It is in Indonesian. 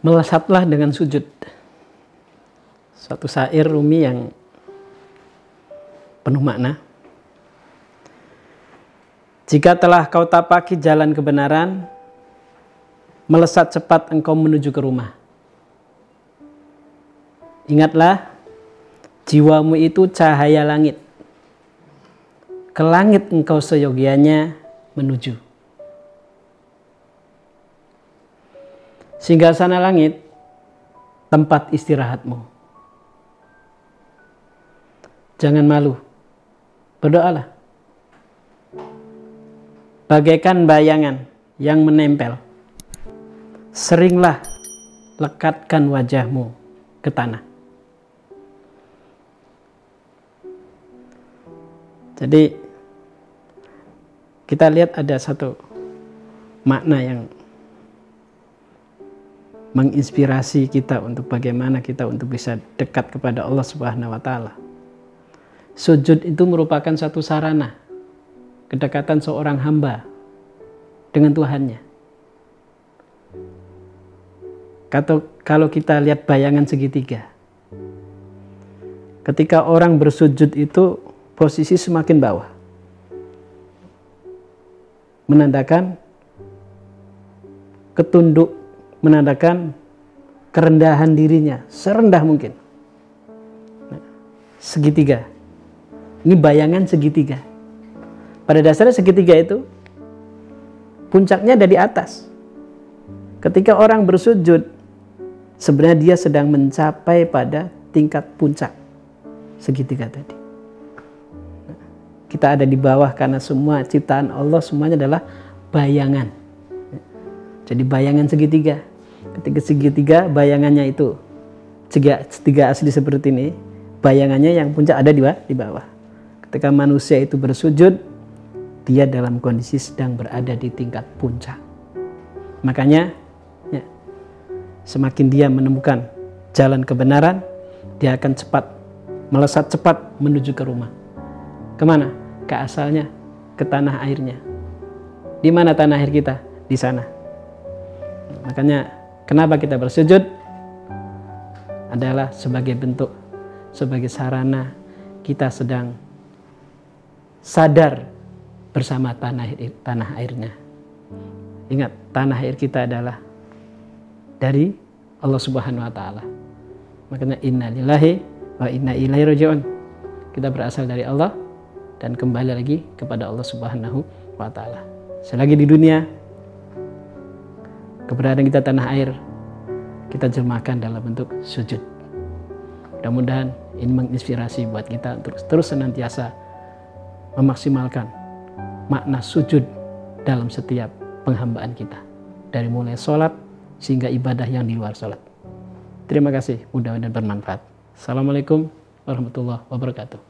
melesatlah dengan sujud. Suatu syair Rumi yang penuh makna. Jika telah kau tapaki jalan kebenaran, melesat cepat engkau menuju ke rumah. Ingatlah, jiwamu itu cahaya langit. Ke langit engkau seyogianya menuju. Sehingga sana langit, tempat istirahatmu. Jangan malu, berdoalah. Bagaikan bayangan yang menempel. Seringlah lekatkan wajahmu ke tanah. Jadi kita lihat ada satu makna yang menginspirasi kita untuk bagaimana kita untuk bisa dekat kepada Allah Subhanahu wa taala. Sujud itu merupakan satu sarana kedekatan seorang hamba dengan Tuhannya. Kata, kalau kita lihat bayangan segitiga, ketika orang bersujud itu posisi semakin bawah, menandakan ketunduk, menandakan kerendahan dirinya serendah mungkin. Nah, segitiga ini bayangan segitiga. Pada dasarnya segitiga itu puncaknya ada di atas. Ketika orang bersujud, sebenarnya dia sedang mencapai pada tingkat puncak segitiga tadi. Kita ada di bawah karena semua ciptaan Allah semuanya adalah bayangan. Jadi bayangan segitiga. Ketika segitiga bayangannya itu segitiga asli seperti ini, bayangannya yang puncak ada di bawah. Ketika manusia itu bersujud, dia dalam kondisi sedang berada di tingkat puncak. Makanya, ya, semakin dia menemukan jalan kebenaran, dia akan cepat melesat cepat menuju ke rumah. Ke mana? Ke asalnya, ke tanah airnya. Di mana tanah air kita? Di sana. Makanya, kenapa kita bersujud? Adalah sebagai bentuk, sebagai sarana kita sedang sadar bersama tanah air, tanah airnya. Ingat, tanah air kita adalah dari Allah Subhanahu wa taala. Makanya inna lillahi wa inna ilaihi rajiun. Kita berasal dari Allah dan kembali lagi kepada Allah Subhanahu wa taala. Selagi di dunia keberadaan kita tanah air kita jemahkan dalam bentuk sujud. Mudah-mudahan ini menginspirasi buat kita untuk terus senantiasa memaksimalkan makna sujud dalam setiap penghambaan kita. Dari mulai sholat sehingga ibadah yang di luar sholat. Terima kasih, mudah-mudahan bermanfaat. Assalamualaikum warahmatullahi wabarakatuh.